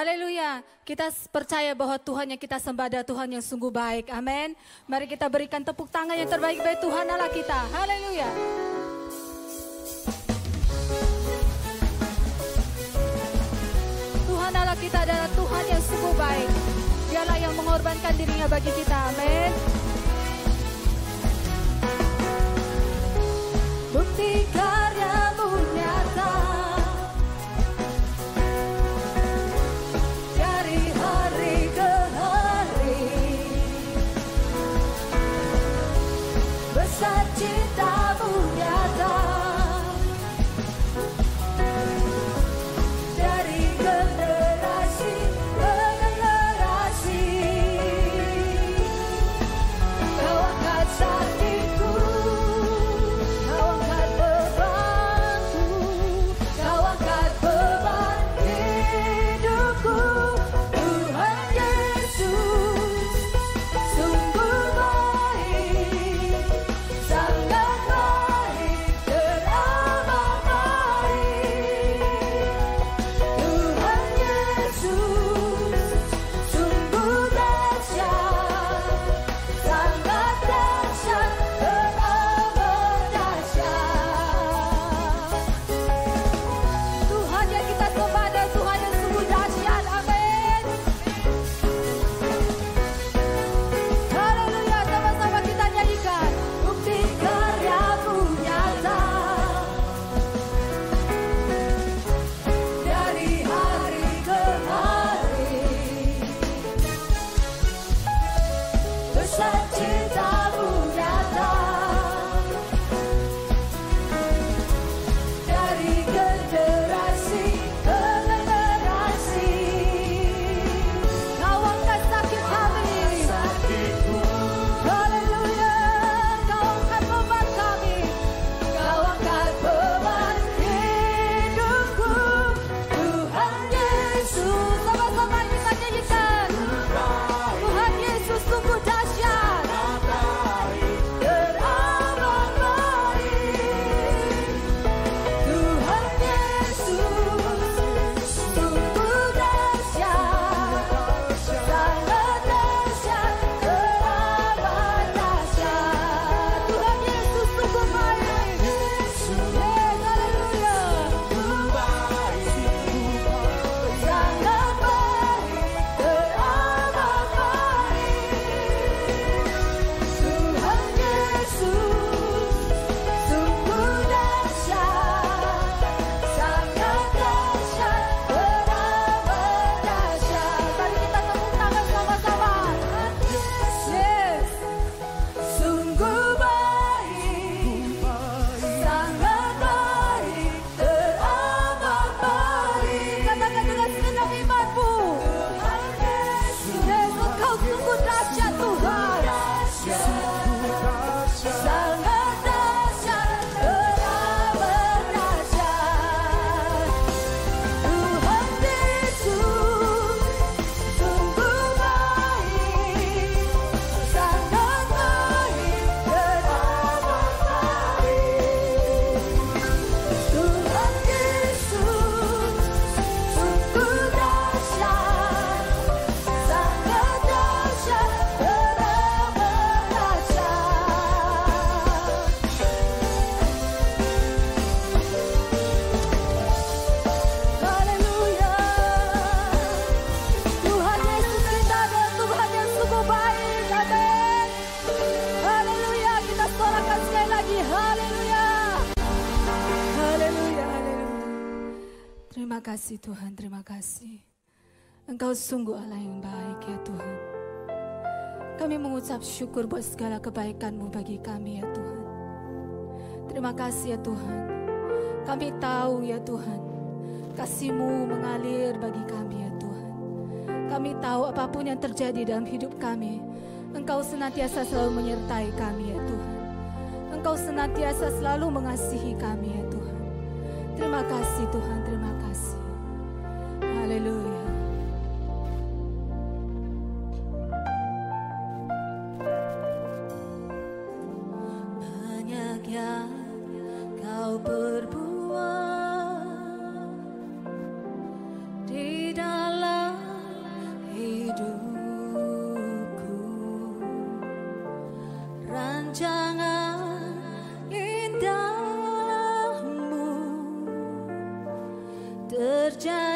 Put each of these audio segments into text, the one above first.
Haleluya. Kita percaya bahwa Tuhan yang kita sembah adalah Tuhan yang sungguh baik. Amin. Mari kita berikan tepuk tangan yang terbaik bagi Tuhan Allah kita. Haleluya. Tuhan Allah kita adalah Tuhan yang sungguh baik. Dialah yang mengorbankan dirinya bagi kita. Amin. Bukti sungguh Allah yang baik ya Tuhan. Kami mengucap syukur buat segala kebaikan-Mu bagi kami ya Tuhan. Terima kasih ya Tuhan. Kami tahu ya Tuhan, kasih-Mu mengalir bagi kami ya Tuhan. Kami tahu apa pun yang terjadi dalam hidup kami, Engkau senantiasa selalu menyertai kami ya Tuhan. Engkau senantiasa selalu mengasihi kami ya Tuhan. Terima kasih Tuhan, just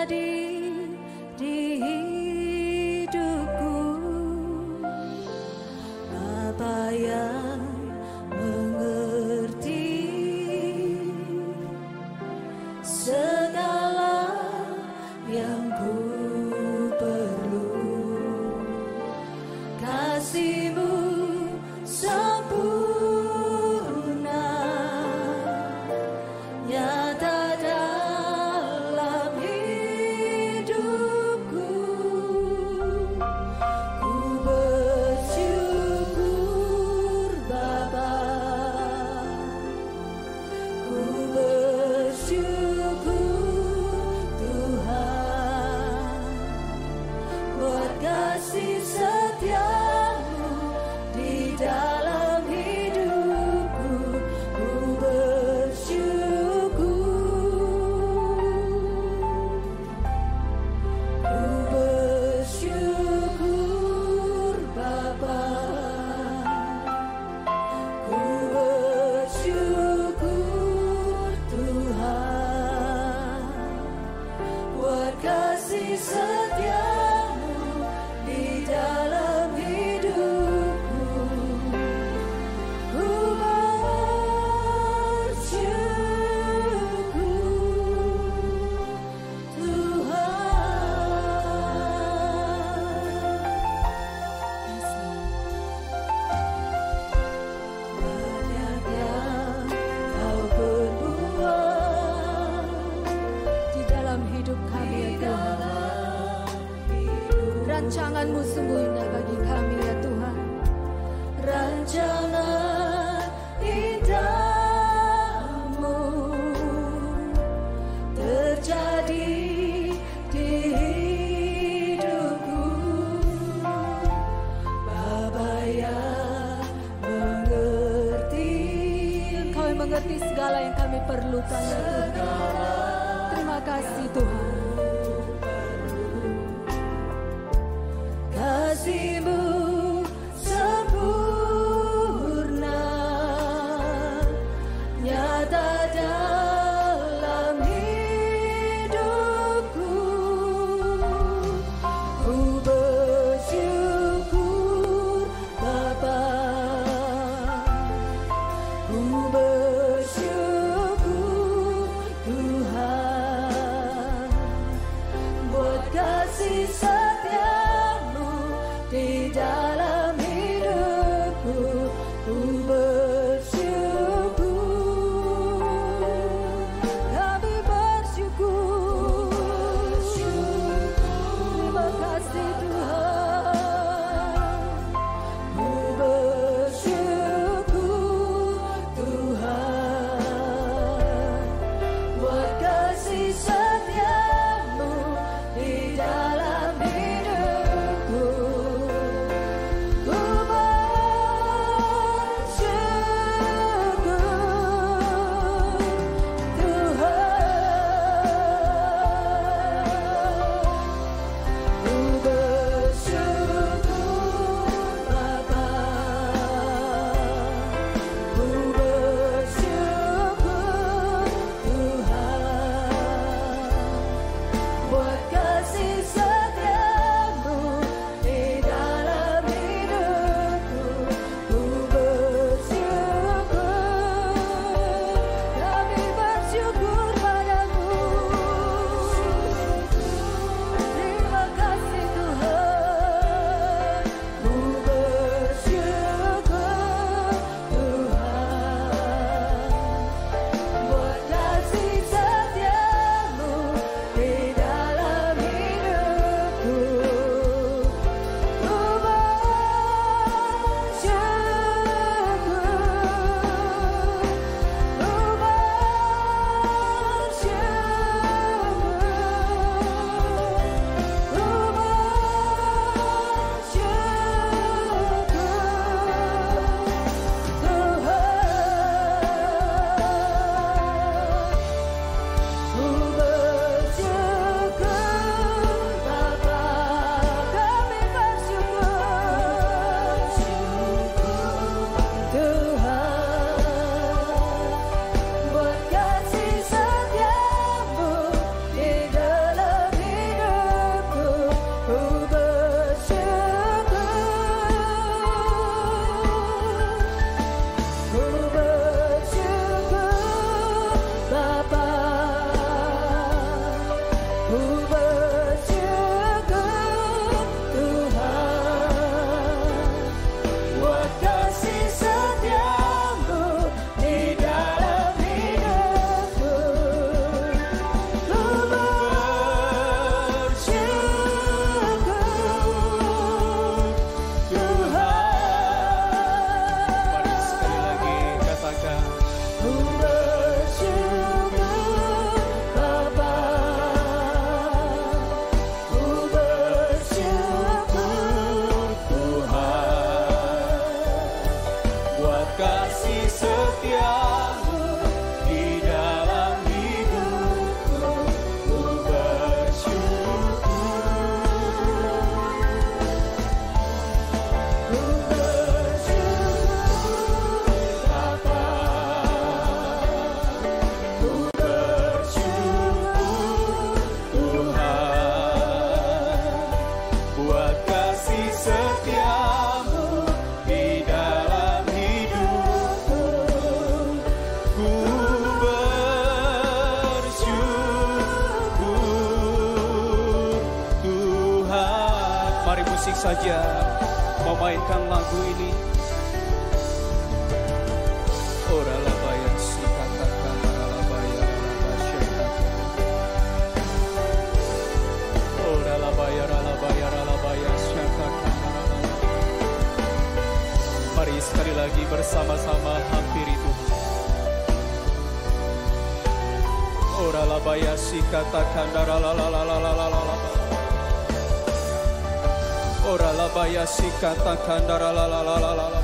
Ora la la la la la la.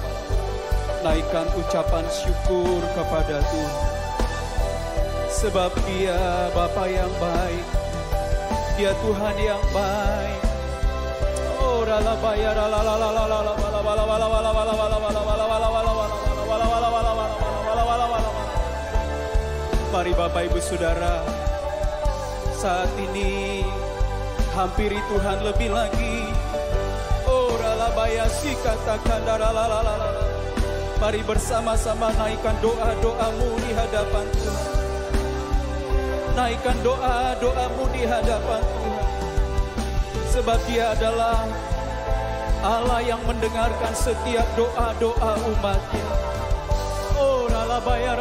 Naikkan ucapan syukur kepada Tuhan. Sebab dia Bapa yang baik. Dia Tuhan yang baik. Ora la la Mari Bapak Ibu Saudara Saat ini. Hampiri Tuhan lebih lagi. Oh ralabaya si katakan daralalalala Mari bersama-sama naikkan doa-doamu di hadapan Tuhan. Naikkan doa-doamu di hadapan Tuhan. Sebab dia adalah Allah yang mendengarkan setiap doa-doa umatnya. Oh, ralabaya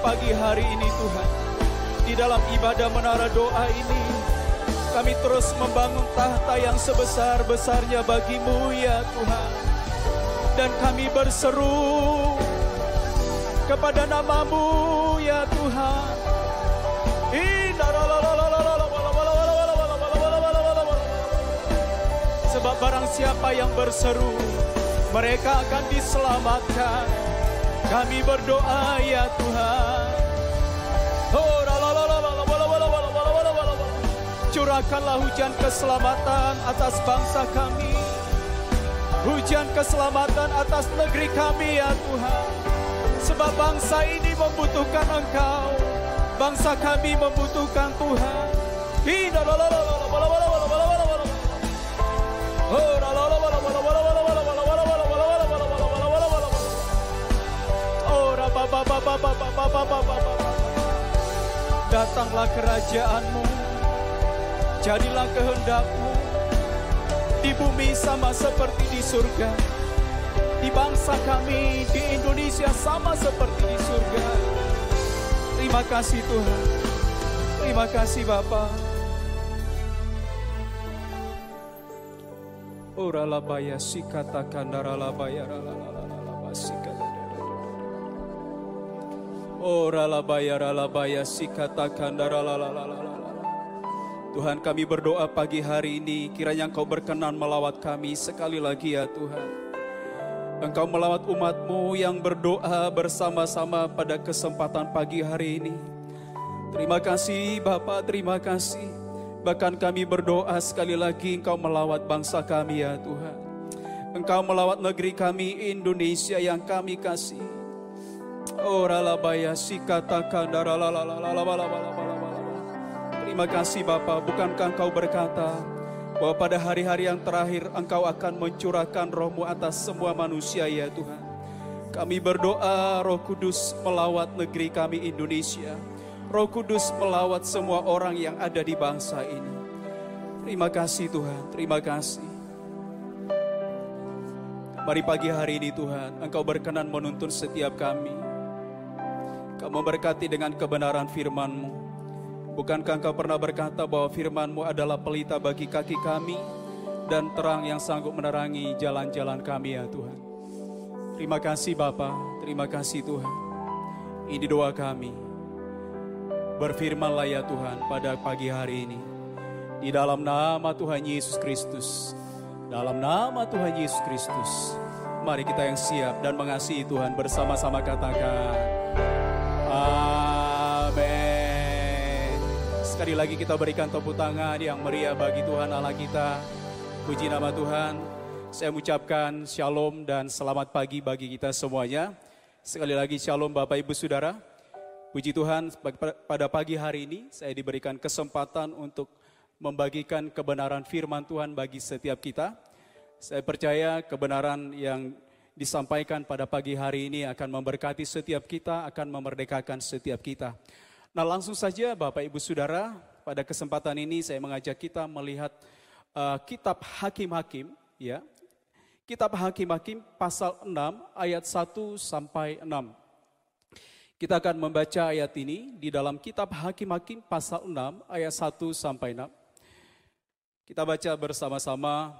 pagi hari ini Tuhan, di dalam ibadah menara doa ini, kami terus membangun tahta yang sebesar-besarnya bagimu ya Tuhan. Dan kami berseru kepada namamu ya Tuhan. Sebab barang siapa yang berseru, mereka akan diselamatkan. Kami berdoa ya Tuhan. Oh, Curahkanlah hujan keselamatan atas bangsa kami. Hujan keselamatan atas negeri kami ya Tuhan. Sebab bangsa ini membutuhkan Engkau. Bangsa kami membutuhkan Tuhan. Datanglah kerajaanmu Jadilah kehendakmu di bumi sama seperti di surga. Di bangsa kami di Indonesia sama seperti di surga. Terima kasih Tuhan. Terima kasih Bapa. Ora labaya sikata kandara labaya Ora labaya labaya sikata kandara la Tuhan kami berdoa pagi hari ini kiranya Engkau berkenan melawat kami sekali lagi ya Tuhan. Engkau melawat umatmu yang berdoa bersama-sama pada kesempatan pagi hari ini. Terima kasih Bapak, terima kasih. Bahkan kami berdoa sekali lagi Engkau melawat bangsa kami ya Tuhan. Engkau melawat negeri kami Indonesia yang kami kasih. Terima kasih Bapak, bukankah Engkau berkata bahwa pada hari-hari yang terakhir Engkau akan mencurahkan rohmu atas semua manusia ya Tuhan. Kami berdoa roh kudus melawat negeri kami Indonesia. Roh kudus melawat semua orang yang ada di bangsa ini. Terima kasih Tuhan, terima kasih. Mari pagi hari ini Tuhan, Engkau berkenan menuntun setiap kami. Kau memberkati dengan kebenaran firman-Mu. Bukankah engkau pernah berkata bahwa firmanmu adalah pelita bagi kaki kami dan terang yang sanggup menerangi jalan-jalan kami ya Tuhan. Terima kasih Bapa, terima kasih Tuhan. Ini doa kami. Berfirmanlah ya Tuhan pada pagi hari ini. Di dalam nama Tuhan Yesus Kristus. Dalam nama Tuhan Yesus Kristus. Mari kita yang siap dan mengasihi Tuhan bersama-sama katakan. Sekali lagi kita berikan tepuk tangan yang meriah bagi Tuhan Allah kita. Puji nama Tuhan. Saya mengucapkan shalom dan selamat pagi bagi kita semuanya. Sekali lagi shalom Bapak Ibu Saudara. Puji Tuhan pada pagi hari ini saya diberikan kesempatan untuk membagikan kebenaran firman Tuhan bagi setiap kita. Saya percaya kebenaran yang disampaikan pada pagi hari ini akan memberkati setiap kita, akan memerdekakan setiap kita. Nah langsung saja Bapak Ibu Saudara, pada kesempatan ini saya mengajak kita melihat uh, kitab Hakim-Hakim, ya. Kitab Hakim-Hakim pasal 6 ayat 1 sampai 6. Kita akan membaca ayat ini di dalam kitab Hakim-Hakim pasal 6 ayat 1 sampai 6. Kita baca bersama-sama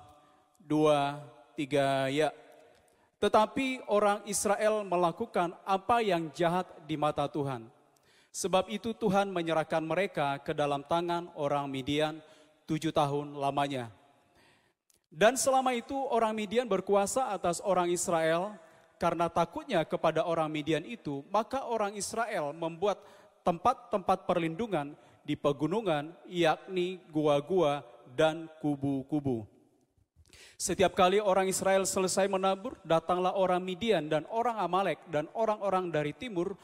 dua, tiga, ya. Tetapi orang Israel melakukan apa yang jahat di mata Tuhan. Sebab itu Tuhan menyerahkan mereka ke dalam tangan orang Midian tujuh tahun lamanya. Dan selama itu orang Midian berkuasa atas orang Israel karena takutnya kepada orang Midian itu, maka orang Israel membuat tempat-tempat perlindungan di pegunungan, yakni gua-gua dan kubu-kubu. Setiap kali orang Israel selesai menabur, datanglah orang Midian dan orang Amalek dan orang-orang dari timur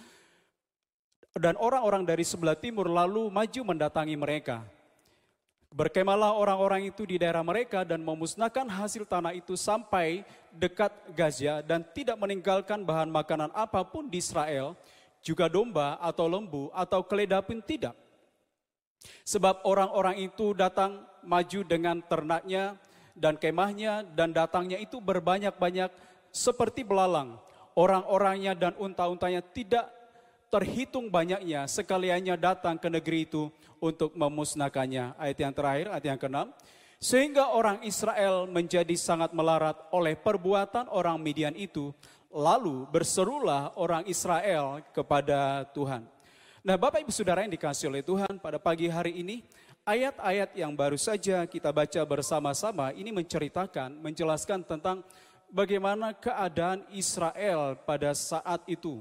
dan orang-orang dari sebelah timur lalu maju mendatangi mereka. Berkemalah orang-orang itu di daerah mereka dan memusnahkan hasil tanah itu sampai dekat Gaza dan tidak meninggalkan bahan makanan apa pun di Israel, juga domba atau lembu atau keledai pun tidak. Sebab orang-orang itu datang maju dengan ternaknya dan kemahnya dan datangnya itu berbanyak-banyak seperti belalang. Orang-orangnya dan unta-untanya tidak terhitung banyaknya sekaliannya datang ke negeri itu untuk memusnahkannya. Ayat yang terakhir, ayat yang keenam. Sehingga orang Israel menjadi sangat melarat oleh perbuatan orang Midian itu. Lalu berserulah orang Israel kepada Tuhan. Nah Bapak Ibu Saudara yang dikasih oleh Tuhan pada pagi hari ini, ayat-ayat yang baru saja kita baca bersama-sama ini menceritakan, menjelaskan tentang bagaimana keadaan Israel pada saat itu.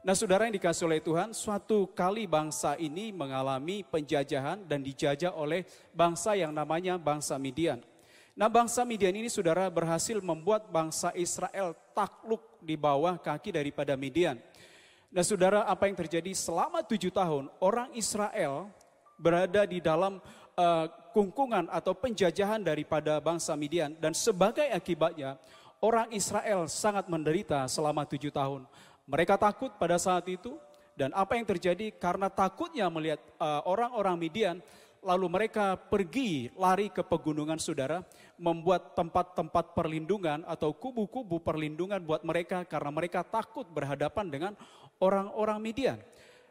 Nah saudara yang dikasih oleh Tuhan, suatu kali bangsa ini mengalami penjajahan dan dijajah oleh bangsa yang namanya bangsa Midian. Nah bangsa Midian ini saudara berhasil membuat bangsa Israel takluk di bawah kaki daripada Midian. Nah saudara apa yang terjadi selama tujuh tahun orang Israel berada di dalam uh, kungkungan atau penjajahan daripada bangsa Midian. Dan sebagai akibatnya orang Israel sangat menderita selama tujuh tahun. Mereka takut pada saat itu dan apa yang terjadi karena takutnya melihat uh, orang-orang uh, Midian lalu mereka pergi lari ke pegunungan saudara membuat tempat-tempat perlindungan atau kubu-kubu perlindungan buat mereka karena mereka takut berhadapan dengan orang-orang Midian.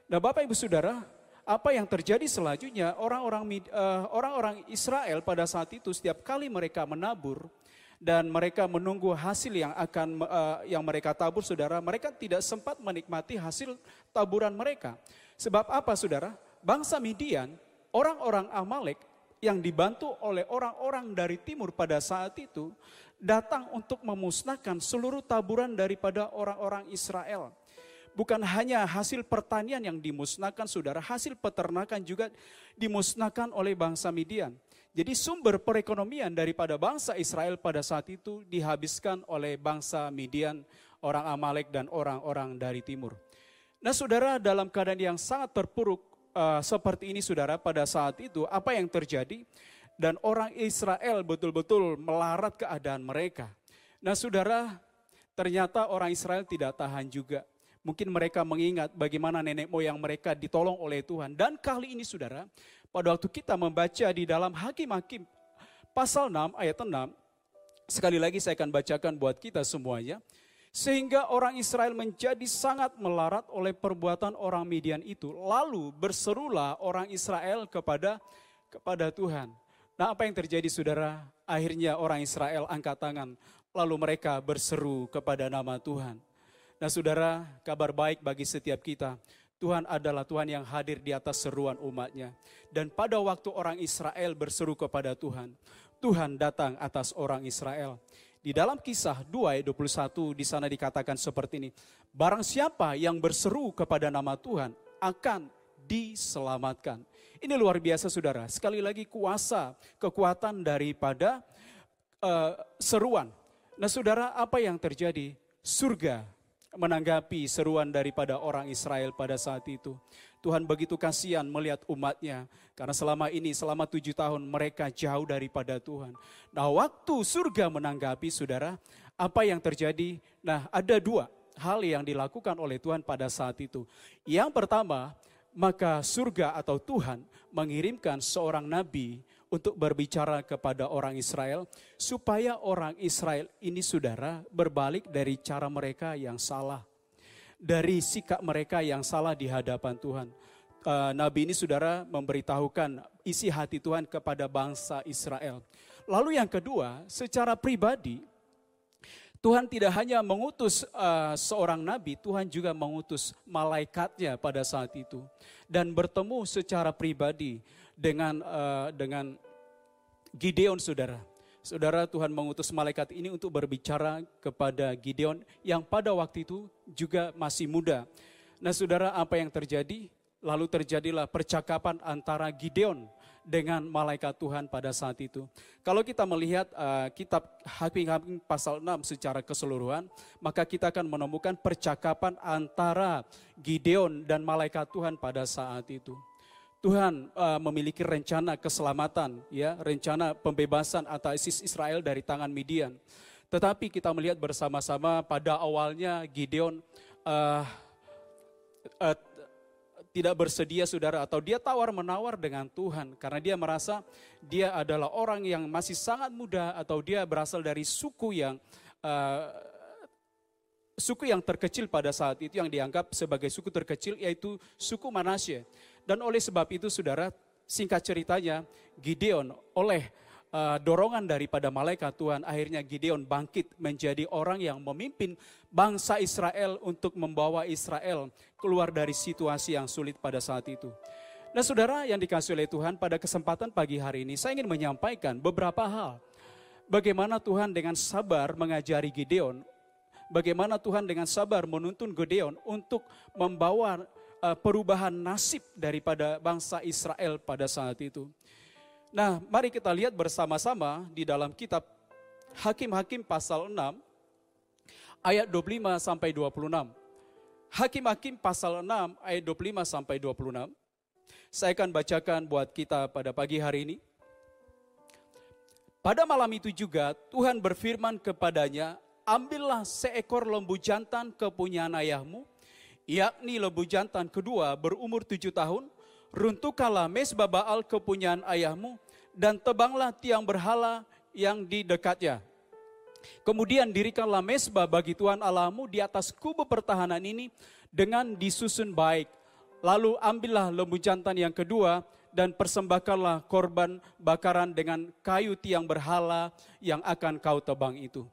Nah Bapak Ibu Saudara, apa yang terjadi selanjutnya orang-orang uh, orang-orang Israel pada saat itu setiap kali mereka menabur dan mereka menunggu hasil yang akan uh, yang mereka tabur saudara. Mereka tidak sempat menikmati hasil taburan mereka. Sebab apa saudara? Bangsa Midian orang-orang Amalek yang dibantu oleh orang-orang dari timur pada saat itu datang untuk memusnahkan seluruh taburan daripada orang-orang Israel. Bukan hanya hasil pertanian yang dimusnahkan saudara, hasil peternakan juga dimusnahkan oleh bangsa Midian. Jadi sumber perekonomian daripada bangsa Israel pada saat itu dihabiskan oleh bangsa Midian, orang Amalek dan orang-orang dari timur. Nah saudara dalam keadaan yang sangat terpuruk uh, seperti ini saudara pada saat itu apa yang terjadi? Dan orang Israel betul-betul melarat keadaan mereka. Nah saudara ternyata orang Israel tidak tahan juga. Mungkin mereka mengingat bagaimana nenek moyang mereka ditolong oleh Tuhan. Dan kali ini saudara, pada waktu kita membaca di dalam Hakim-Hakim pasal 6 ayat 6, sekali lagi saya akan bacakan buat kita semuanya. Sehingga orang Israel menjadi sangat melarat oleh perbuatan orang Midian itu. Lalu berserulah orang Israel kepada kepada Tuhan. Nah apa yang terjadi saudara? Akhirnya orang Israel angkat tangan. Lalu mereka berseru kepada nama Tuhan. Nah saudara, kabar baik bagi setiap kita. Tuhan adalah Tuhan yang hadir di atas seruan umatnya. Dan pada waktu orang Israel berseru kepada Tuhan, Tuhan datang atas orang Israel. Di dalam kisah 2 ayat 21 di sana dikatakan seperti ini. Barang siapa yang berseru kepada nama Tuhan akan diselamatkan. Ini luar biasa saudara. Sekali lagi kuasa, kekuatan daripada uh, seruan. Nah saudara apa yang terjadi? Surga menanggapi seruan daripada orang Israel pada saat itu. Tuhan begitu kasihan melihat umatnya. Karena selama ini, selama tujuh tahun mereka jauh daripada Tuhan. Nah waktu surga menanggapi saudara, apa yang terjadi? Nah ada dua hal yang dilakukan oleh Tuhan pada saat itu. Yang pertama, maka surga atau Tuhan mengirimkan seorang nabi untuk berbicara kepada orang Israel, supaya orang Israel ini saudara berbalik dari cara mereka yang salah, dari sikap mereka yang salah di hadapan Tuhan. Uh, Nabi ini saudara memberitahukan isi hati Tuhan kepada bangsa Israel. Lalu yang kedua, secara pribadi, Tuhan tidak hanya mengutus uh, seorang nabi, Tuhan juga mengutus malaikatnya pada saat itu dan bertemu secara pribadi dengan uh, dengan Gideon saudara. Saudara Tuhan mengutus malaikat ini untuk berbicara kepada Gideon yang pada waktu itu juga masih muda. Nah saudara apa yang terjadi? Lalu terjadilah percakapan antara Gideon dengan malaikat Tuhan pada saat itu. Kalau kita melihat uh, kitab Hakim-Hakim pasal 6 secara keseluruhan, maka kita akan menemukan percakapan antara Gideon dan malaikat Tuhan pada saat itu. Tuhan uh, memiliki rencana keselamatan, ya, rencana pembebasan atas Israel dari tangan Midian. Tetapi kita melihat bersama-sama pada awalnya Gideon uh, uh, tidak bersedia saudara atau dia tawar menawar dengan Tuhan karena dia merasa dia adalah orang yang masih sangat muda atau dia berasal dari suku yang uh, suku yang terkecil pada saat itu yang dianggap sebagai suku terkecil yaitu suku Manasye. Dan oleh sebab itu saudara, singkat ceritanya Gideon oleh uh, dorongan daripada malaikat Tuhan akhirnya Gideon bangkit menjadi orang yang memimpin bangsa Israel untuk membawa Israel keluar dari situasi yang sulit pada saat itu. Nah saudara yang dikasih oleh Tuhan pada kesempatan pagi hari ini saya ingin menyampaikan beberapa hal. Bagaimana Tuhan dengan sabar mengajari Gideon. Bagaimana Tuhan dengan sabar menuntun Gideon untuk membawa uh, perubahan nasib daripada bangsa Israel pada saat itu. Nah, mari kita lihat bersama-sama di dalam kitab Hakim-hakim pasal 6 ayat 25 sampai 26. Hakim-hakim pasal 6 ayat 25 sampai 26. Saya akan bacakan buat kita pada pagi hari ini. Pada malam itu juga Tuhan berfirman kepadanya, ambillah seekor lembu jantan kepunyaan ayahmu yakni lembu jantan kedua berumur tujuh tahun, runtuhkanlah mesbah Baal kepunyaan ayahmu, dan tebanglah tiang berhala yang di dekatnya. Kemudian dirikanlah mesbah bagi Tuhan Allahmu di atas kubu pertahanan ini dengan disusun baik. Lalu ambillah lembu jantan yang kedua dan persembahkanlah korban bakaran dengan kayu tiang berhala yang akan kau tebang itu.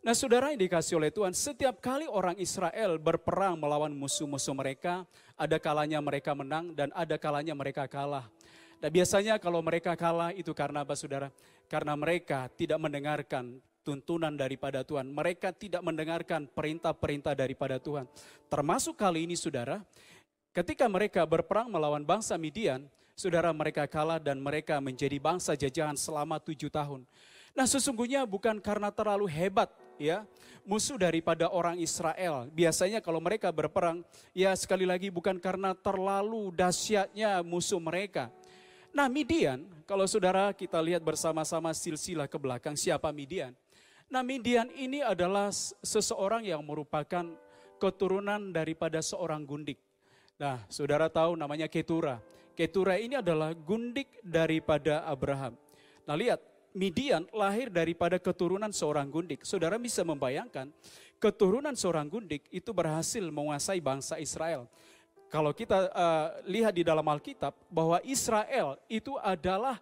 Nah saudara yang dikasih oleh Tuhan, setiap kali orang Israel berperang melawan musuh-musuh mereka, ada kalanya mereka menang dan ada kalanya mereka kalah. Nah biasanya kalau mereka kalah itu karena apa saudara? Karena mereka tidak mendengarkan tuntunan daripada Tuhan. Mereka tidak mendengarkan perintah-perintah daripada Tuhan. Termasuk kali ini saudara, ketika mereka berperang melawan bangsa Midian, saudara mereka kalah dan mereka menjadi bangsa jajahan selama tujuh tahun. Nah sesungguhnya bukan karena terlalu hebat ya musuh daripada orang Israel. Biasanya kalau mereka berperang, ya sekali lagi bukan karena terlalu dahsyatnya musuh mereka. Nah Midian, kalau saudara kita lihat bersama-sama silsilah ke belakang siapa Midian. Nah Midian ini adalah seseorang yang merupakan keturunan daripada seorang gundik. Nah saudara tahu namanya Ketura. Ketura ini adalah gundik daripada Abraham. Nah lihat, Midian lahir daripada keturunan seorang gundik. Saudara bisa membayangkan, keturunan seorang gundik itu berhasil menguasai bangsa Israel. Kalau kita uh, lihat di dalam Alkitab bahwa Israel itu adalah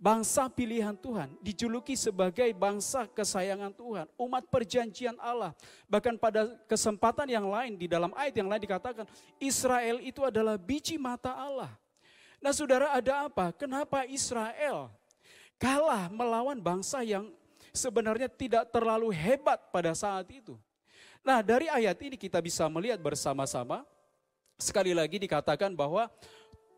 bangsa pilihan Tuhan, dijuluki sebagai bangsa kesayangan Tuhan, umat perjanjian Allah. Bahkan pada kesempatan yang lain di dalam ayat yang lain dikatakan Israel itu adalah biji mata Allah. Nah, Saudara ada apa? Kenapa Israel kalah melawan bangsa yang sebenarnya tidak terlalu hebat pada saat itu. Nah dari ayat ini kita bisa melihat bersama-sama, sekali lagi dikatakan bahwa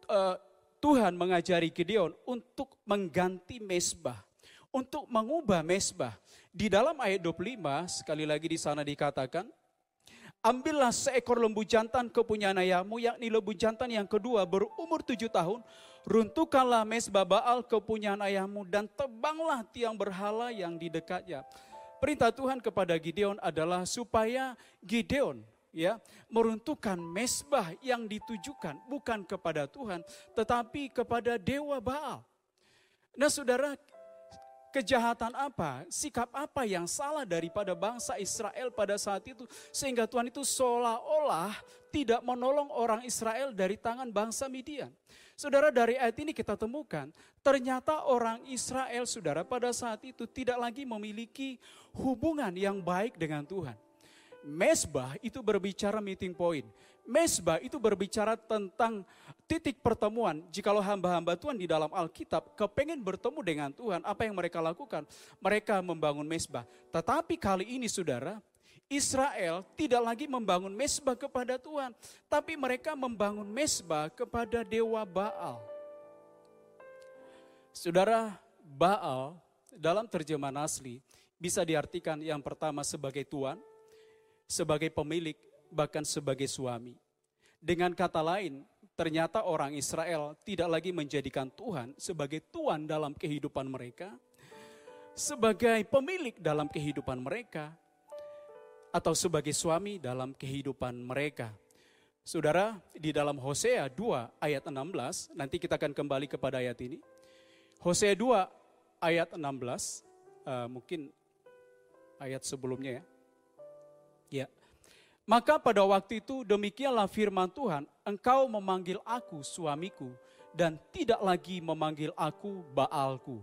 uh, Tuhan mengajari Gideon untuk mengganti mesbah, untuk mengubah mesbah. Di dalam ayat 25 sekali lagi di sana dikatakan, Ambillah seekor lembu jantan kepunyaan ayahmu, yakni lembu jantan yang kedua berumur tujuh tahun, runtuhkanlah mesbah Baal kepunyaan ayahmu dan tebanglah tiang berhala yang di dekatnya. Perintah Tuhan kepada Gideon adalah supaya Gideon ya meruntuhkan mesbah yang ditujukan bukan kepada Tuhan tetapi kepada dewa Baal. Nah saudara, kejahatan apa, sikap apa yang salah daripada bangsa Israel pada saat itu. Sehingga Tuhan itu seolah-olah tidak menolong orang Israel dari tangan bangsa Midian. Saudara dari ayat ini kita temukan, ternyata orang Israel saudara pada saat itu tidak lagi memiliki hubungan yang baik dengan Tuhan. Mesbah itu berbicara meeting point. Mesbah itu berbicara tentang titik pertemuan. Jikalau hamba-hamba Tuhan di dalam Alkitab kepengen bertemu dengan Tuhan, apa yang mereka lakukan? Mereka membangun mesbah. Tetapi kali ini saudara, Israel tidak lagi membangun mesbah kepada Tuhan, tapi mereka membangun mesbah kepada dewa Baal. Saudara, Baal dalam terjemahan asli bisa diartikan yang pertama sebagai tuan, sebagai pemilik, bahkan sebagai suami. Dengan kata lain, ternyata orang Israel tidak lagi menjadikan Tuhan sebagai tuan dalam kehidupan mereka, sebagai pemilik dalam kehidupan mereka, atau sebagai suami dalam kehidupan mereka. Saudara, di dalam Hosea 2 ayat 16, nanti kita akan kembali kepada ayat ini. Hosea 2 ayat 16, uh, eh, mungkin ayat sebelumnya ya. Ya. Maka pada waktu itu demikianlah firman Tuhan, engkau memanggil aku suamiku dan tidak lagi memanggil aku Baalku.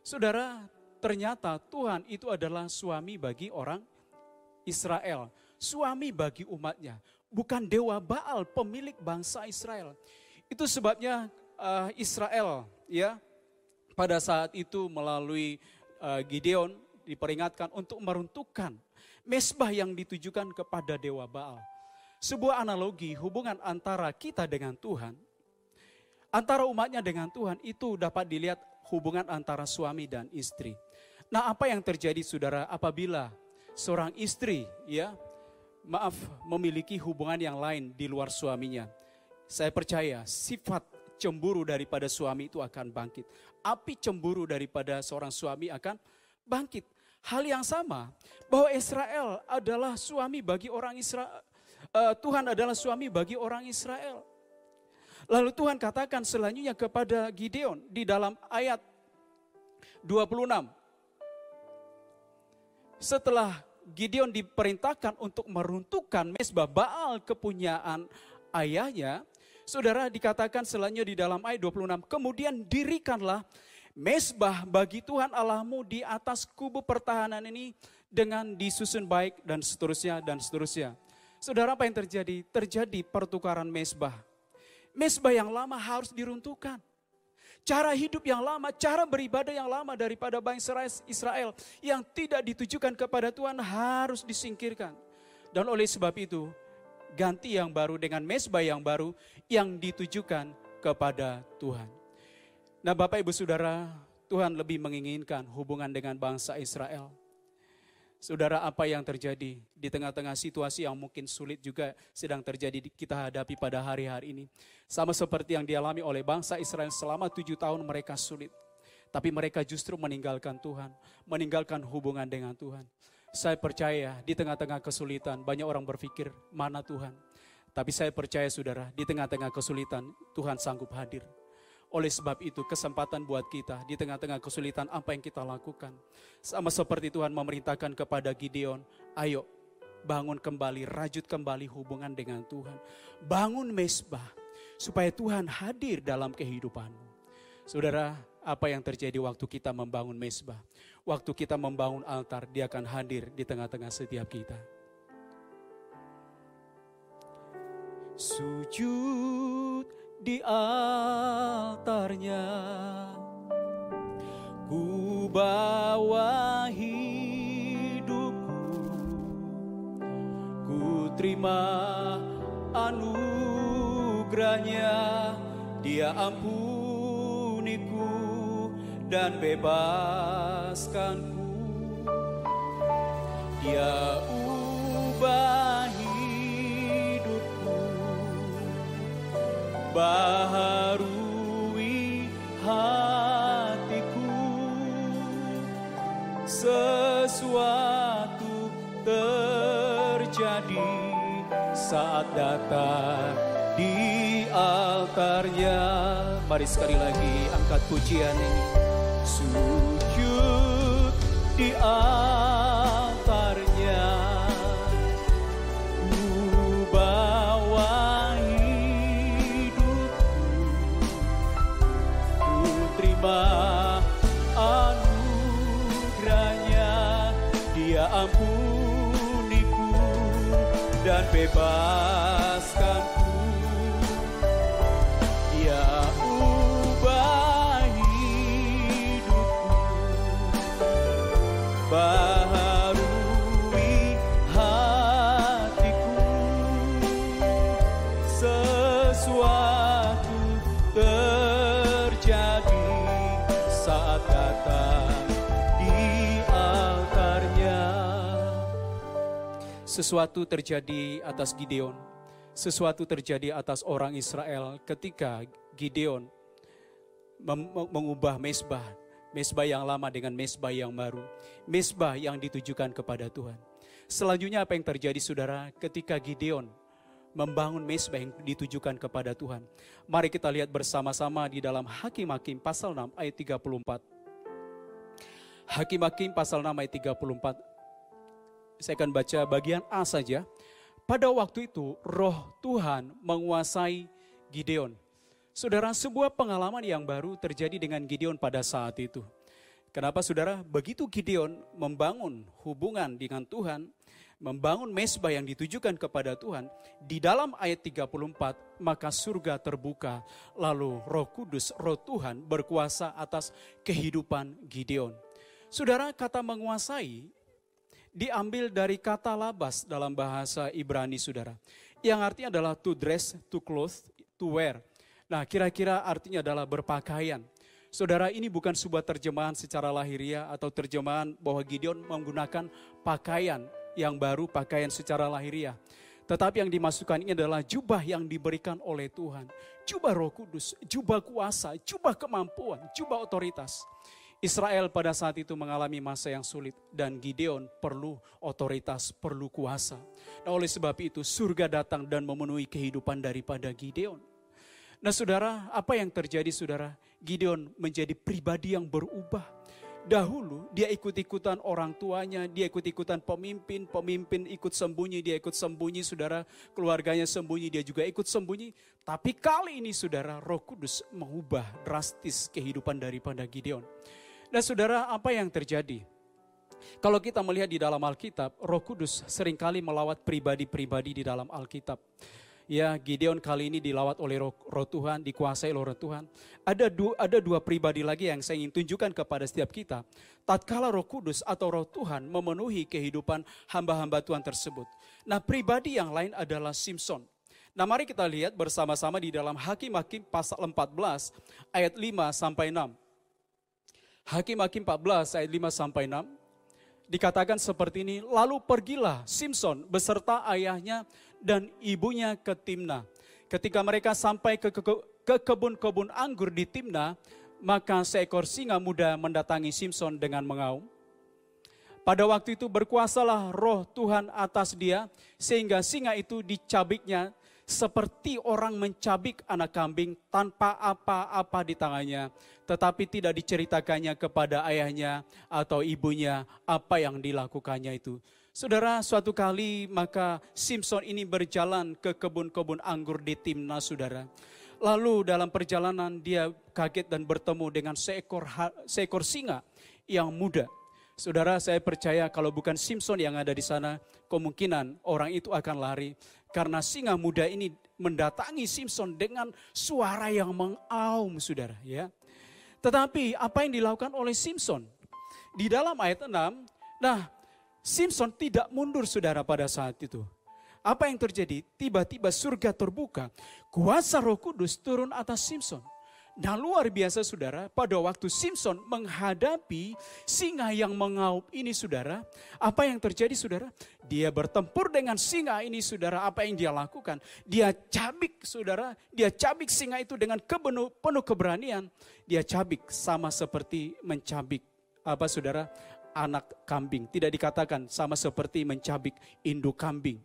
Saudara, ternyata Tuhan itu adalah suami bagi orang Israel, suami bagi umatnya, bukan dewa Baal pemilik bangsa Israel. Itu sebabnya uh, Israel ya pada saat itu melalui uh, Gideon diperingatkan untuk meruntuhkan mesbah yang ditujukan kepada dewa Baal. Sebuah analogi hubungan antara kita dengan Tuhan, antara umatnya dengan Tuhan itu dapat dilihat hubungan antara suami dan istri. Nah, apa yang terjadi saudara apabila seorang istri ya maaf memiliki hubungan yang lain di luar suaminya. Saya percaya sifat cemburu daripada suami itu akan bangkit. Api cemburu daripada seorang suami akan bangkit. Hal yang sama bahwa Israel adalah suami bagi orang Israel. Uh, Tuhan adalah suami bagi orang Israel. Lalu Tuhan katakan selanjutnya kepada Gideon di dalam ayat 26. Setelah Gideon diperintahkan untuk meruntuhkan mesbah Baal kepunyaan ayahnya, saudara dikatakan selanjutnya di dalam ayat 26, kemudian dirikanlah mesbah bagi Tuhan Allahmu di atas kubu pertahanan ini dengan disusun baik dan seterusnya dan seterusnya. Saudara apa yang terjadi? Terjadi pertukaran mesbah. Mesbah yang lama harus diruntuhkan cara hidup yang lama, cara beribadah yang lama daripada bangsa Israel yang tidak ditujukan kepada Tuhan harus disingkirkan. Dan oleh sebab itu, ganti yang baru dengan mesbah yang baru yang ditujukan kepada Tuhan. Nah Bapak Ibu Saudara, Tuhan lebih menginginkan hubungan dengan bangsa Israel Saudara, apa yang terjadi di tengah-tengah situasi yang mungkin sulit juga sedang terjadi kita hadapi pada hari-hari ini. Sama seperti yang dialami oleh bangsa Israel selama tujuh tahun mereka sulit. Tapi mereka justru meninggalkan Tuhan, meninggalkan hubungan dengan Tuhan. Saya percaya di tengah-tengah kesulitan banyak orang berpikir mana Tuhan. Tapi saya percaya saudara, di tengah-tengah kesulitan Tuhan sanggup hadir. Oleh sebab itu kesempatan buat kita di tengah-tengah kesulitan apa yang kita lakukan. Sama seperti Tuhan memerintahkan kepada Gideon, ayo bangun kembali, rajut kembali hubungan dengan Tuhan. Bangun mesbah supaya Tuhan hadir dalam kehidupanmu. Saudara, apa yang terjadi waktu kita membangun mesbah? Waktu kita membangun altar, dia akan hadir di tengah-tengah setiap kita. Sujud di altarnya. Ku bawa hidupku. Ku terima anugerahnya. Dia ampuniku dan bebaskanku dia ubah baharui hatiku. Sesuatu terjadi saat datang di altarnya. Mari sekali lagi angkat pujian ini. Sujud di altarnya dan sesuatu terjadi atas Gideon. Sesuatu terjadi atas orang Israel ketika Gideon mengubah mesbah mesbah yang lama dengan mesbah yang baru mesbah yang ditujukan kepada Tuhan. Selanjutnya apa yang terjadi saudara? Ketika Gideon membangun mesbah yang ditujukan kepada Tuhan. Mari kita lihat bersama-sama di dalam Hakim-Hakim pasal 6 ayat 34 Hakim-Hakim pasal 6 ayat 34 saya akan baca bagian A saja pada waktu itu roh Tuhan menguasai Gideon. Saudara, sebuah pengalaman yang baru terjadi dengan Gideon pada saat itu. Kenapa saudara? Begitu Gideon membangun hubungan dengan Tuhan, membangun mesbah yang ditujukan kepada Tuhan, di dalam ayat 34, maka surga terbuka, lalu roh kudus, roh Tuhan berkuasa atas kehidupan Gideon. Saudara, kata menguasai diambil dari kata labas dalam bahasa Ibrani saudara. Yang artinya adalah to dress, to clothe, to wear. Nah kira-kira artinya adalah berpakaian. Saudara ini bukan sebuah terjemahan secara lahiriah atau terjemahan bahwa Gideon menggunakan pakaian yang baru, pakaian secara lahiriah. Tetapi yang dimasukkan ini adalah jubah yang diberikan oleh Tuhan. Jubah roh kudus, jubah kuasa, jubah kemampuan, jubah otoritas. Israel pada saat itu mengalami masa yang sulit dan Gideon perlu otoritas, perlu kuasa. Nah oleh sebab itu surga datang dan memenuhi kehidupan daripada Gideon. Nah saudara, apa yang terjadi saudara? Gideon menjadi pribadi yang berubah. Dahulu dia ikut-ikutan orang tuanya, dia ikut-ikutan pemimpin, pemimpin ikut sembunyi, dia ikut sembunyi, saudara, keluarganya sembunyi, dia juga ikut sembunyi. Tapi kali ini saudara, roh kudus mengubah drastis kehidupan daripada Gideon. Nah saudara, apa yang terjadi? Kalau kita melihat di dalam Alkitab, roh kudus sering kali melawat pribadi-pribadi di dalam Alkitab. Ya, Gideon kali ini dilawat oleh roh, roh Tuhan, dikuasai oleh roh Tuhan. Ada dua, ada dua pribadi lagi yang saya ingin tunjukkan kepada setiap kita. Tatkala roh kudus atau roh Tuhan memenuhi kehidupan hamba-hamba Tuhan tersebut. Nah pribadi yang lain adalah Simpson. Nah mari kita lihat bersama-sama di dalam Hakim-Hakim pasal 14 ayat 5 sampai 6. Hakim-Hakim 14 ayat 5 sampai 6 dikatakan seperti ini, lalu pergilah Simpson beserta ayahnya dan ibunya ke Timna. Ketika mereka sampai ke, ke, ke kebun-kebun anggur di Timna, maka seekor singa muda mendatangi Simpson dengan mengaum. Pada waktu itu berkuasalah roh Tuhan atas dia, sehingga singa itu dicabiknya seperti orang mencabik anak kambing tanpa apa-apa di tangannya, tetapi tidak diceritakannya kepada ayahnya atau ibunya apa yang dilakukannya itu. Saudara, suatu kali maka Simpson ini berjalan ke kebun-kebun anggur di Timna, saudara. Lalu dalam perjalanan dia kaget dan bertemu dengan seekor seekor singa yang muda. Saudara, saya percaya kalau bukan Simpson yang ada di sana, kemungkinan orang itu akan lari. Karena singa muda ini mendatangi Simpson dengan suara yang mengaum, saudara. ya. Tetapi apa yang dilakukan oleh Simpson? Di dalam ayat 6, nah Simpson tidak mundur saudara pada saat itu. Apa yang terjadi? Tiba-tiba surga terbuka, kuasa roh kudus turun atas Simpson. Nah luar biasa saudara, pada waktu Simpson menghadapi singa yang mengaum ini saudara, apa yang terjadi saudara? Dia bertempur dengan singa ini saudara, apa yang dia lakukan? Dia cabik saudara, dia cabik singa itu dengan kepenuh, penuh keberanian. Dia cabik sama seperti mencabik apa saudara? Anak kambing, tidak dikatakan sama seperti mencabik induk kambing.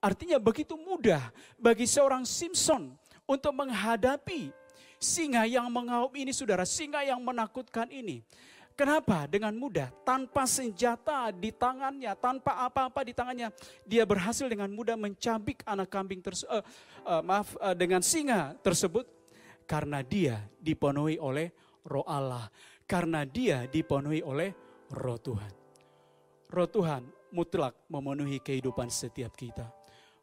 Artinya begitu mudah bagi seorang Simpson untuk menghadapi singa yang mengaum ini saudara, singa yang menakutkan ini. Kenapa? Dengan mudah, tanpa senjata di tangannya, tanpa apa-apa di tangannya, dia berhasil dengan mudah mencabik anak kambing tersebut, uh, uh, maaf, uh, dengan singa tersebut, karena dia dipenuhi oleh Roh Allah, karena dia dipenuhi oleh Roh Tuhan. Roh Tuhan mutlak memenuhi kehidupan setiap kita.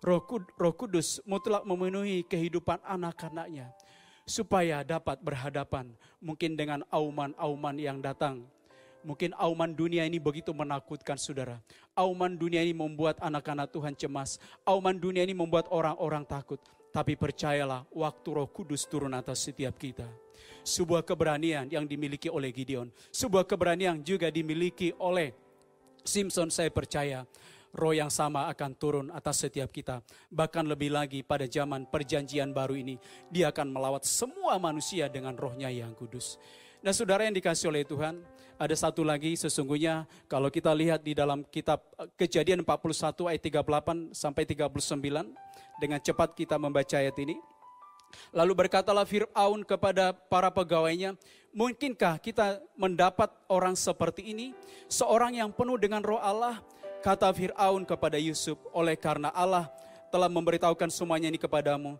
Roh, Roh Kudus mutlak memenuhi kehidupan anak-anaknya supaya dapat berhadapan mungkin dengan auman-auman yang datang. Mungkin auman dunia ini begitu menakutkan saudara. Auman dunia ini membuat anak-anak Tuhan cemas. Auman dunia ini membuat orang-orang takut. Tapi percayalah waktu roh kudus turun atas setiap kita. Sebuah keberanian yang dimiliki oleh Gideon. Sebuah keberanian juga dimiliki oleh Simpson saya percaya roh yang sama akan turun atas setiap kita. Bahkan lebih lagi pada zaman perjanjian baru ini, dia akan melawat semua manusia dengan rohnya yang kudus. Nah saudara yang dikasih oleh Tuhan, ada satu lagi sesungguhnya kalau kita lihat di dalam kitab eh, kejadian 41 ayat 38 sampai 39, dengan cepat kita membaca ayat ini. Lalu berkatalah Fir'aun kepada para pegawainya, mungkinkah kita mendapat orang seperti ini? Seorang yang penuh dengan roh Allah, Kata Fir'aun kepada Yusuf, oleh karena Allah telah memberitahukan semuanya ini kepadamu,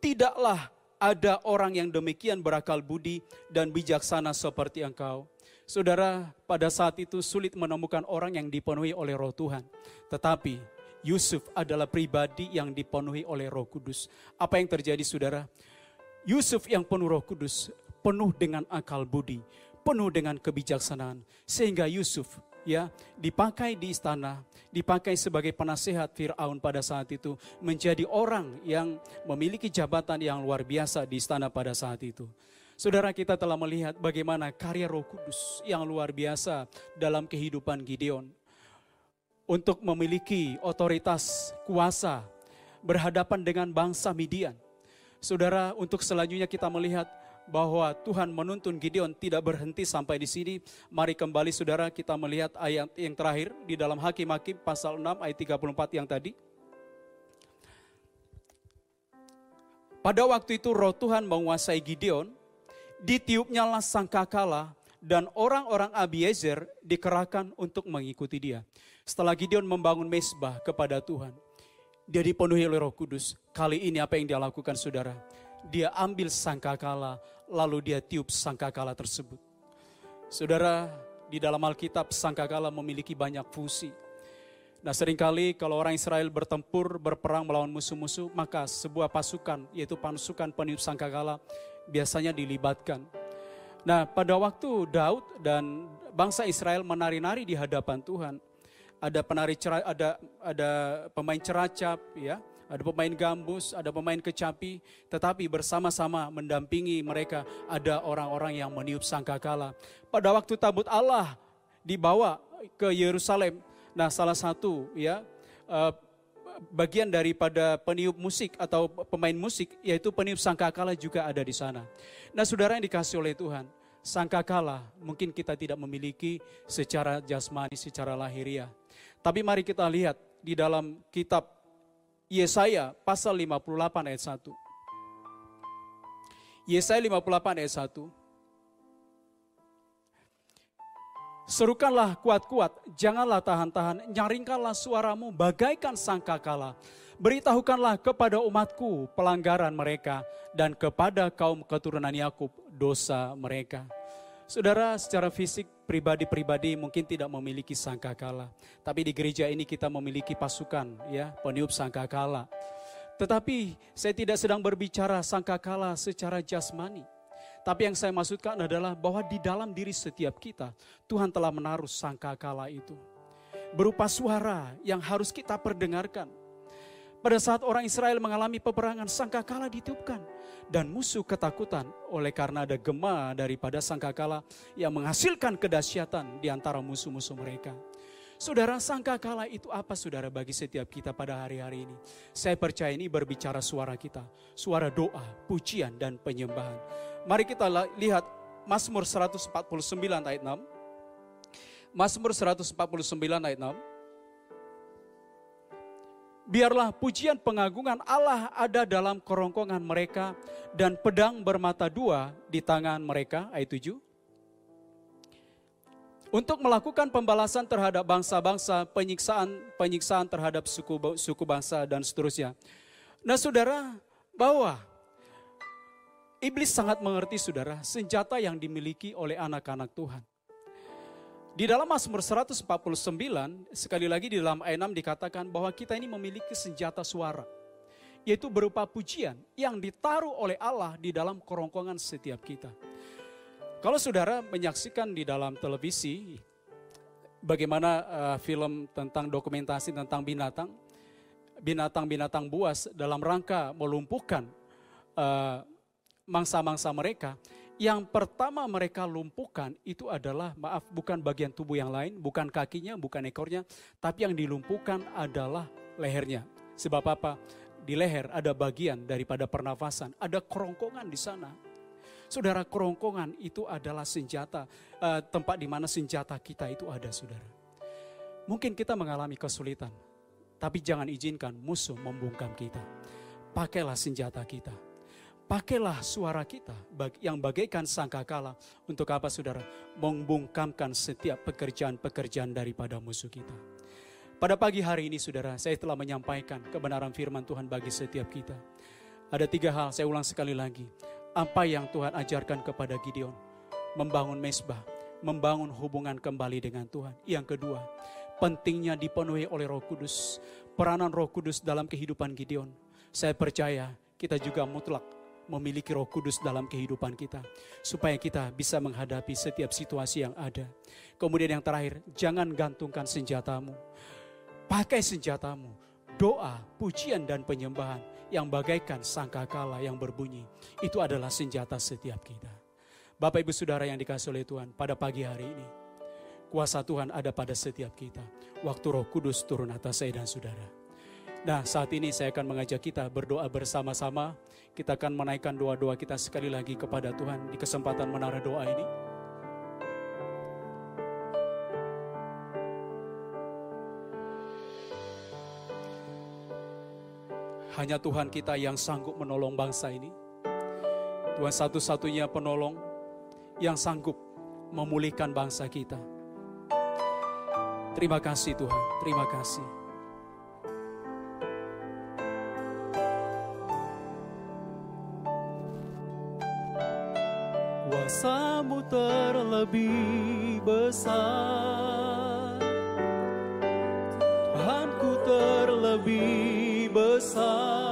tidaklah ada orang yang demikian berakal budi dan bijaksana seperti engkau. Saudara, pada saat itu sulit menemukan orang yang dipenuhi oleh roh Tuhan. Tetapi Yusuf adalah pribadi yang dipenuhi oleh roh kudus. Apa yang terjadi saudara? Yusuf yang penuh roh kudus, penuh dengan akal budi, penuh dengan kebijaksanaan. Sehingga Yusuf ya dipakai di istana, dipakai sebagai penasehat Firaun pada saat itu, menjadi orang yang memiliki jabatan yang luar biasa di istana pada saat itu. Saudara kita telah melihat bagaimana karya Roh Kudus yang luar biasa dalam kehidupan Gideon untuk memiliki otoritas kuasa berhadapan dengan bangsa Midian. Saudara, untuk selanjutnya kita melihat bahwa Tuhan menuntun Gideon tidak berhenti sampai di sini. Mari kembali saudara kita melihat ayat yang terakhir di dalam Hakim-Hakim pasal 6 ayat 34 yang tadi. Pada waktu itu roh Tuhan menguasai Gideon, ditiupnyalah sangkakala dan orang-orang Abiezer dikerahkan untuk mengikuti dia. Setelah Gideon membangun mesbah kepada Tuhan, dia dipenuhi oleh roh kudus. Kali ini apa yang dia lakukan saudara? Dia ambil sangkakala, lalu dia tiup sangkakala tersebut. Saudara, di dalam Alkitab sangkakala memiliki banyak fungsi. Nah sering kali kalau orang Israel bertempur, berperang melawan musuh-musuh, maka sebuah pasukan, yaitu pasukan peniup sangkakala, biasanya dilibatkan. Nah pada waktu Daud dan bangsa Israel menari-nari di hadapan Tuhan, ada penari ada ada pemain ceracap, ya, ada pemain gambus, ada pemain kecapi, tetapi bersama-sama mendampingi mereka ada orang-orang yang meniup sangkakala. Pada waktu tabut Allah dibawa ke Yerusalem, nah salah satu ya uh, bagian daripada peniup musik atau pemain musik yaitu peniup sangkakala juga ada di sana. Nah, saudara yang dikasih oleh Tuhan, sangkakala mungkin kita tidak memiliki secara jasmani, secara lahiriah. Tapi mari kita lihat di dalam kitab Yesaya pasal 58 ayat 1. Yesaya 58 ayat 1. Serukanlah kuat-kuat, janganlah tahan-tahan, nyaringkanlah suaramu bagaikan sangkakala. Beritahukanlah kepada umatku pelanggaran mereka dan kepada kaum keturunan Yakub dosa mereka. Saudara, secara fisik pribadi-pribadi mungkin tidak memiliki sangkakala, tapi di gereja ini kita memiliki pasukan ya, peniup sangkakala. Tetapi saya tidak sedang berbicara sangkakala secara jasmani. Tapi yang saya maksudkan adalah bahwa di dalam diri setiap kita, Tuhan telah menaruh sangkakala itu. Berupa suara yang harus kita perdengarkan. Pada saat orang Israel mengalami peperangan, sangkakala ditiupkan dan musuh ketakutan oleh karena ada gema daripada sangkakala yang menghasilkan kedahsyatan di antara musuh-musuh mereka. Saudara, sangkakala itu apa saudara bagi setiap kita pada hari-hari ini? Saya percaya ini berbicara suara kita, suara doa, pujian, dan penyembahan. Mari kita lihat Mazmur 149 ayat 6. Mazmur 149 ayat 6. Biarlah pujian pengagungan Allah ada dalam kerongkongan mereka dan pedang bermata dua di tangan mereka. Ayat 7. untuk melakukan pembalasan terhadap bangsa-bangsa, penyiksaan penyiksaan terhadap suku suku bangsa dan seterusnya. Nah, Saudara, bahwa iblis sangat mengerti Saudara, senjata yang dimiliki oleh anak-anak Tuhan. Di dalam Mazmur 149, sekali lagi di dalam ayat 6 dikatakan bahwa kita ini memiliki senjata suara. Yaitu berupa pujian yang ditaruh oleh Allah di dalam kerongkongan setiap kita. Kalau saudara menyaksikan di dalam televisi bagaimana uh, film tentang dokumentasi tentang binatang, binatang-binatang buas dalam rangka melumpuhkan uh, mangsa-mangsa mereka, yang pertama mereka lumpuhkan itu adalah maaf bukan bagian tubuh yang lain, bukan kakinya, bukan ekornya, tapi yang dilumpuhkan adalah lehernya. Sebab apa? Di leher ada bagian daripada pernafasan, ada kerongkongan di sana Saudara, kerongkongan itu adalah senjata, uh, tempat di mana senjata kita itu ada, saudara. Mungkin kita mengalami kesulitan, tapi jangan izinkan musuh membungkam kita. Pakailah senjata kita. Pakailah suara kita yang bagaikan sangkakala untuk apa saudara? Membungkamkan setiap pekerjaan-pekerjaan daripada musuh kita. Pada pagi hari ini saudara, saya telah menyampaikan kebenaran firman Tuhan bagi setiap kita. Ada tiga hal, saya ulang sekali lagi apa yang Tuhan ajarkan kepada Gideon. Membangun mesbah, membangun hubungan kembali dengan Tuhan. Yang kedua, pentingnya dipenuhi oleh roh kudus. Peranan roh kudus dalam kehidupan Gideon. Saya percaya kita juga mutlak memiliki roh kudus dalam kehidupan kita. Supaya kita bisa menghadapi setiap situasi yang ada. Kemudian yang terakhir, jangan gantungkan senjatamu. Pakai senjatamu, doa, pujian dan penyembahan yang bagaikan sangkakala yang berbunyi. Itu adalah senjata setiap kita. Bapak Ibu Saudara yang dikasih oleh Tuhan pada pagi hari ini. Kuasa Tuhan ada pada setiap kita. Waktu roh kudus turun atas saya dan saudara. Nah saat ini saya akan mengajak kita berdoa bersama-sama. Kita akan menaikkan doa-doa kita sekali lagi kepada Tuhan di kesempatan menara doa ini. Hanya Tuhan kita yang sanggup menolong bangsa ini. Tuhan satu-satunya penolong yang sanggup memulihkan bangsa kita. Terima kasih Tuhan, terima kasih. Kuasamu terlebih besar. Tuhanku terlebih besar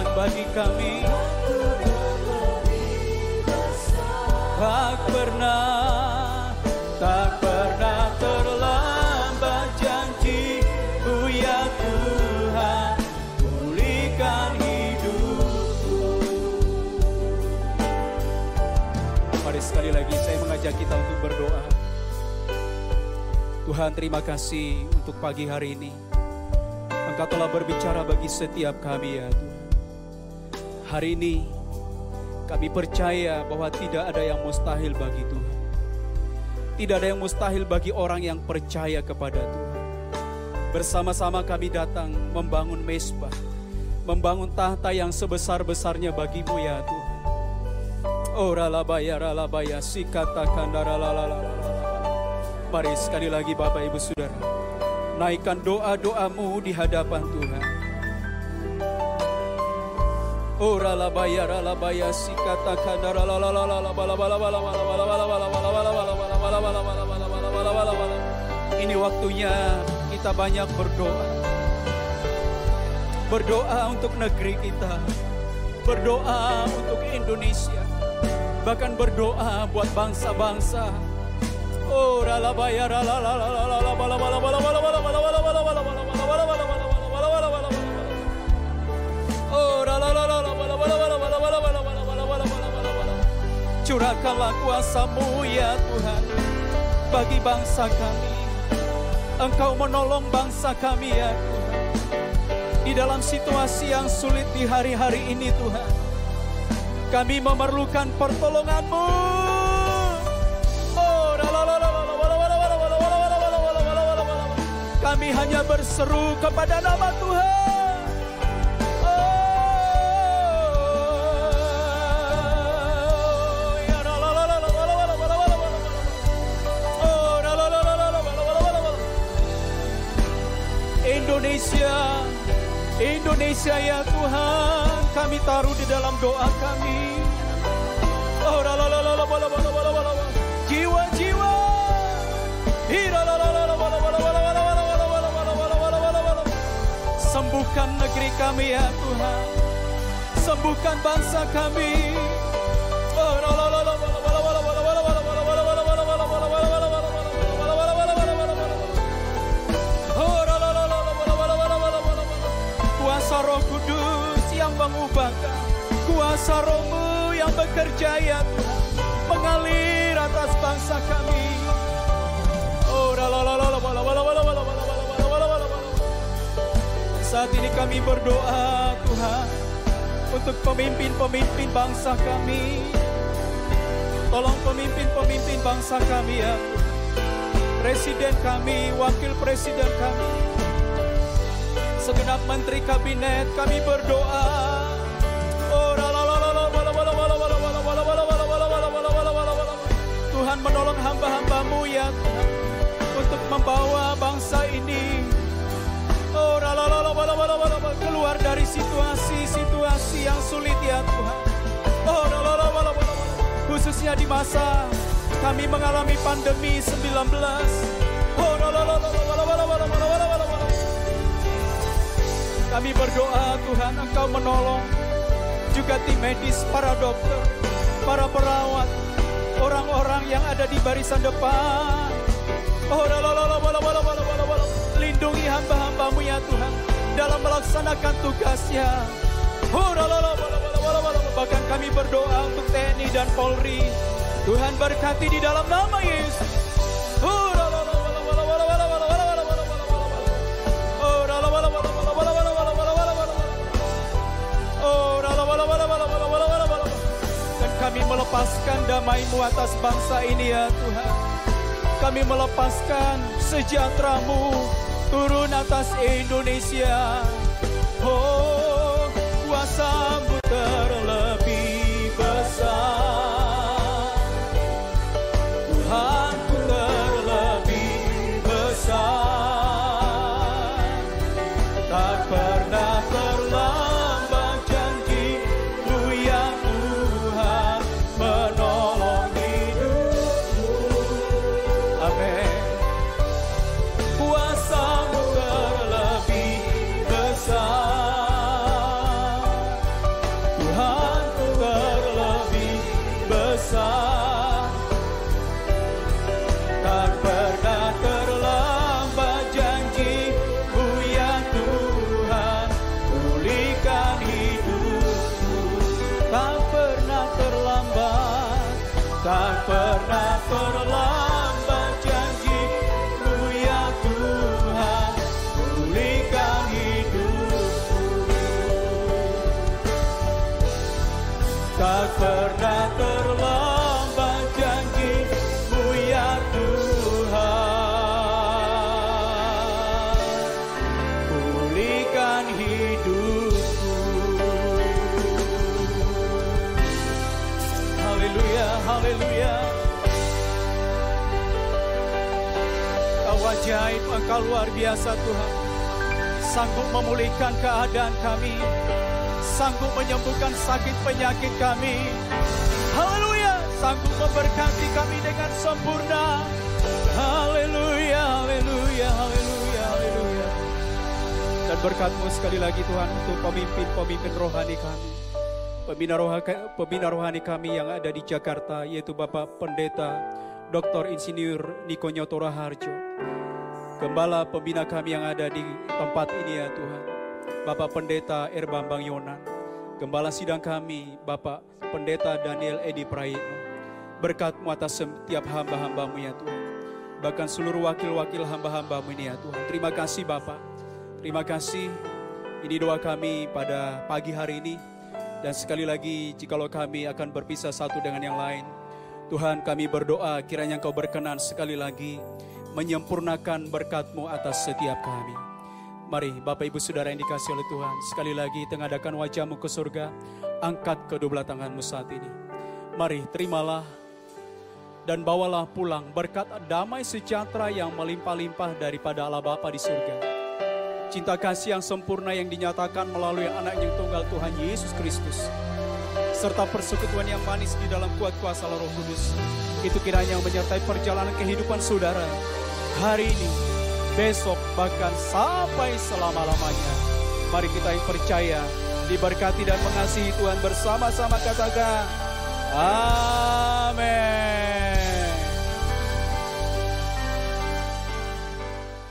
Tuhan bagi kami. Tak pernah, tak pernah terlambat janji. Ku ya Tuhan, pulihkan hidupku. Mari sekali lagi saya mengajak kita untuk berdoa. Tuhan terima kasih untuk pagi hari ini. Engkau telah berbicara bagi setiap kami ya Tuhan. Hari ini kami percaya bahwa tidak ada yang mustahil bagi Tuhan. Tidak ada yang mustahil bagi orang yang percaya kepada Tuhan. Bersama-sama kami datang membangun mesbah, membangun tahta yang sebesar-besarnya bagimu ya Tuhan. Oh ralabaya ralabaya sikatakan daralalalala. Mari sekali lagi Bapak Ibu Saudara, naikkan doa-doamu di hadapan Tuhan. Oh ralabaya ralabaya sikatakan ini waktunya kita banyak berdoa. Berdoa untuk negeri kita. Berdoa untuk Indonesia. Bahkan berdoa buat bangsa-bangsa. Oh, ralabaya Curahkanlah kuasamu ya Tuhan bagi bangsa kami. Engkau menolong bangsa kami ya Tuhan. Di dalam situasi yang sulit di hari-hari ini Tuhan. Kami memerlukan pertolonganmu. Kami hanya berseru kepada nama Tuhan. Indonesia ya Tuhan kami taruh di dalam doa kami oh jiwa-jiwa sembuhkan negeri kami ya Tuhan sembuhkan bangsa kami oh saat ini kami berdoa Tuhan untuk pemimpin-pemimpin bangsa kami tolong pemimpin-pemimpin bangsa kami ya Presiden kami, wakil presiden kami, segenap menteri kabinet kami berdoa. Menolong hamba-hambamu ya Tuhan untuk membawa bangsa ini oh, keluar dari situasi-situasi yang sulit ya Tuhan. Oh, khususnya di masa kami mengalami pandemi 19. Oh, kami berdoa Tuhan Engkau menolong juga tim medis, para dokter, para perawat, yang ada di barisan depan. Oh, lindungi hamba-hambamu ya Tuhan dalam melaksanakan tugasnya. Oh, bahkan kami berdoa untuk TNI dan Polri. Tuhan berkati di dalam nama Yesus. Melepaskan damai-Mu atas bangsa ini ya Tuhan. Kami melepaskan sejahtera-Mu turun atas Indonesia. Oh, kuasa-Mu biasa Tuhan. Sanggup memulihkan keadaan kami, sanggup menyembuhkan sakit penyakit kami. Haleluya, sanggup memberkati kami dengan sempurna. Haleluya, haleluya, haleluya, haleluya. Dan berkatmu sekali lagi Tuhan untuk pemimpin-pemimpin rohani kami. Pembina rohani, pembina rohani kami yang ada di Jakarta yaitu Bapak Pendeta Dr. Insinyur Niko Nyotora Harjo. Gembala pembina kami yang ada di tempat ini ya Tuhan. Bapak Pendeta Erbambang Yonan. Gembala sidang kami Bapak Pendeta Daniel Edi Prayitno. Berkatmu atas setiap hamba-hambamu ya Tuhan. Bahkan seluruh wakil-wakil hamba-hambamu ini ya Tuhan. Terima kasih Bapak. Terima kasih. Ini doa kami pada pagi hari ini. Dan sekali lagi jikalau kami akan berpisah satu dengan yang lain. Tuhan kami berdoa kiranya Engkau berkenan sekali lagi menyempurnakan berkat-Mu atas setiap kami. Mari Bapak Ibu Saudara yang dikasih oleh Tuhan, sekali lagi tengadakan wajahmu ke surga, angkat kedua belah tanganmu saat ini. Mari terimalah dan bawalah pulang berkat damai sejahtera yang melimpah-limpah daripada Allah Bapa di surga. Cinta kasih yang sempurna yang dinyatakan melalui anak yang tunggal Tuhan Yesus Kristus serta persekutuan yang manis di dalam kuat kuasa Roh Kudus. Itu kiranya menyertai perjalanan kehidupan saudara hari ini, besok, bahkan sampai selama-lamanya. Mari kita yang percaya, diberkati dan mengasihi Tuhan bersama-sama katakan, Amin.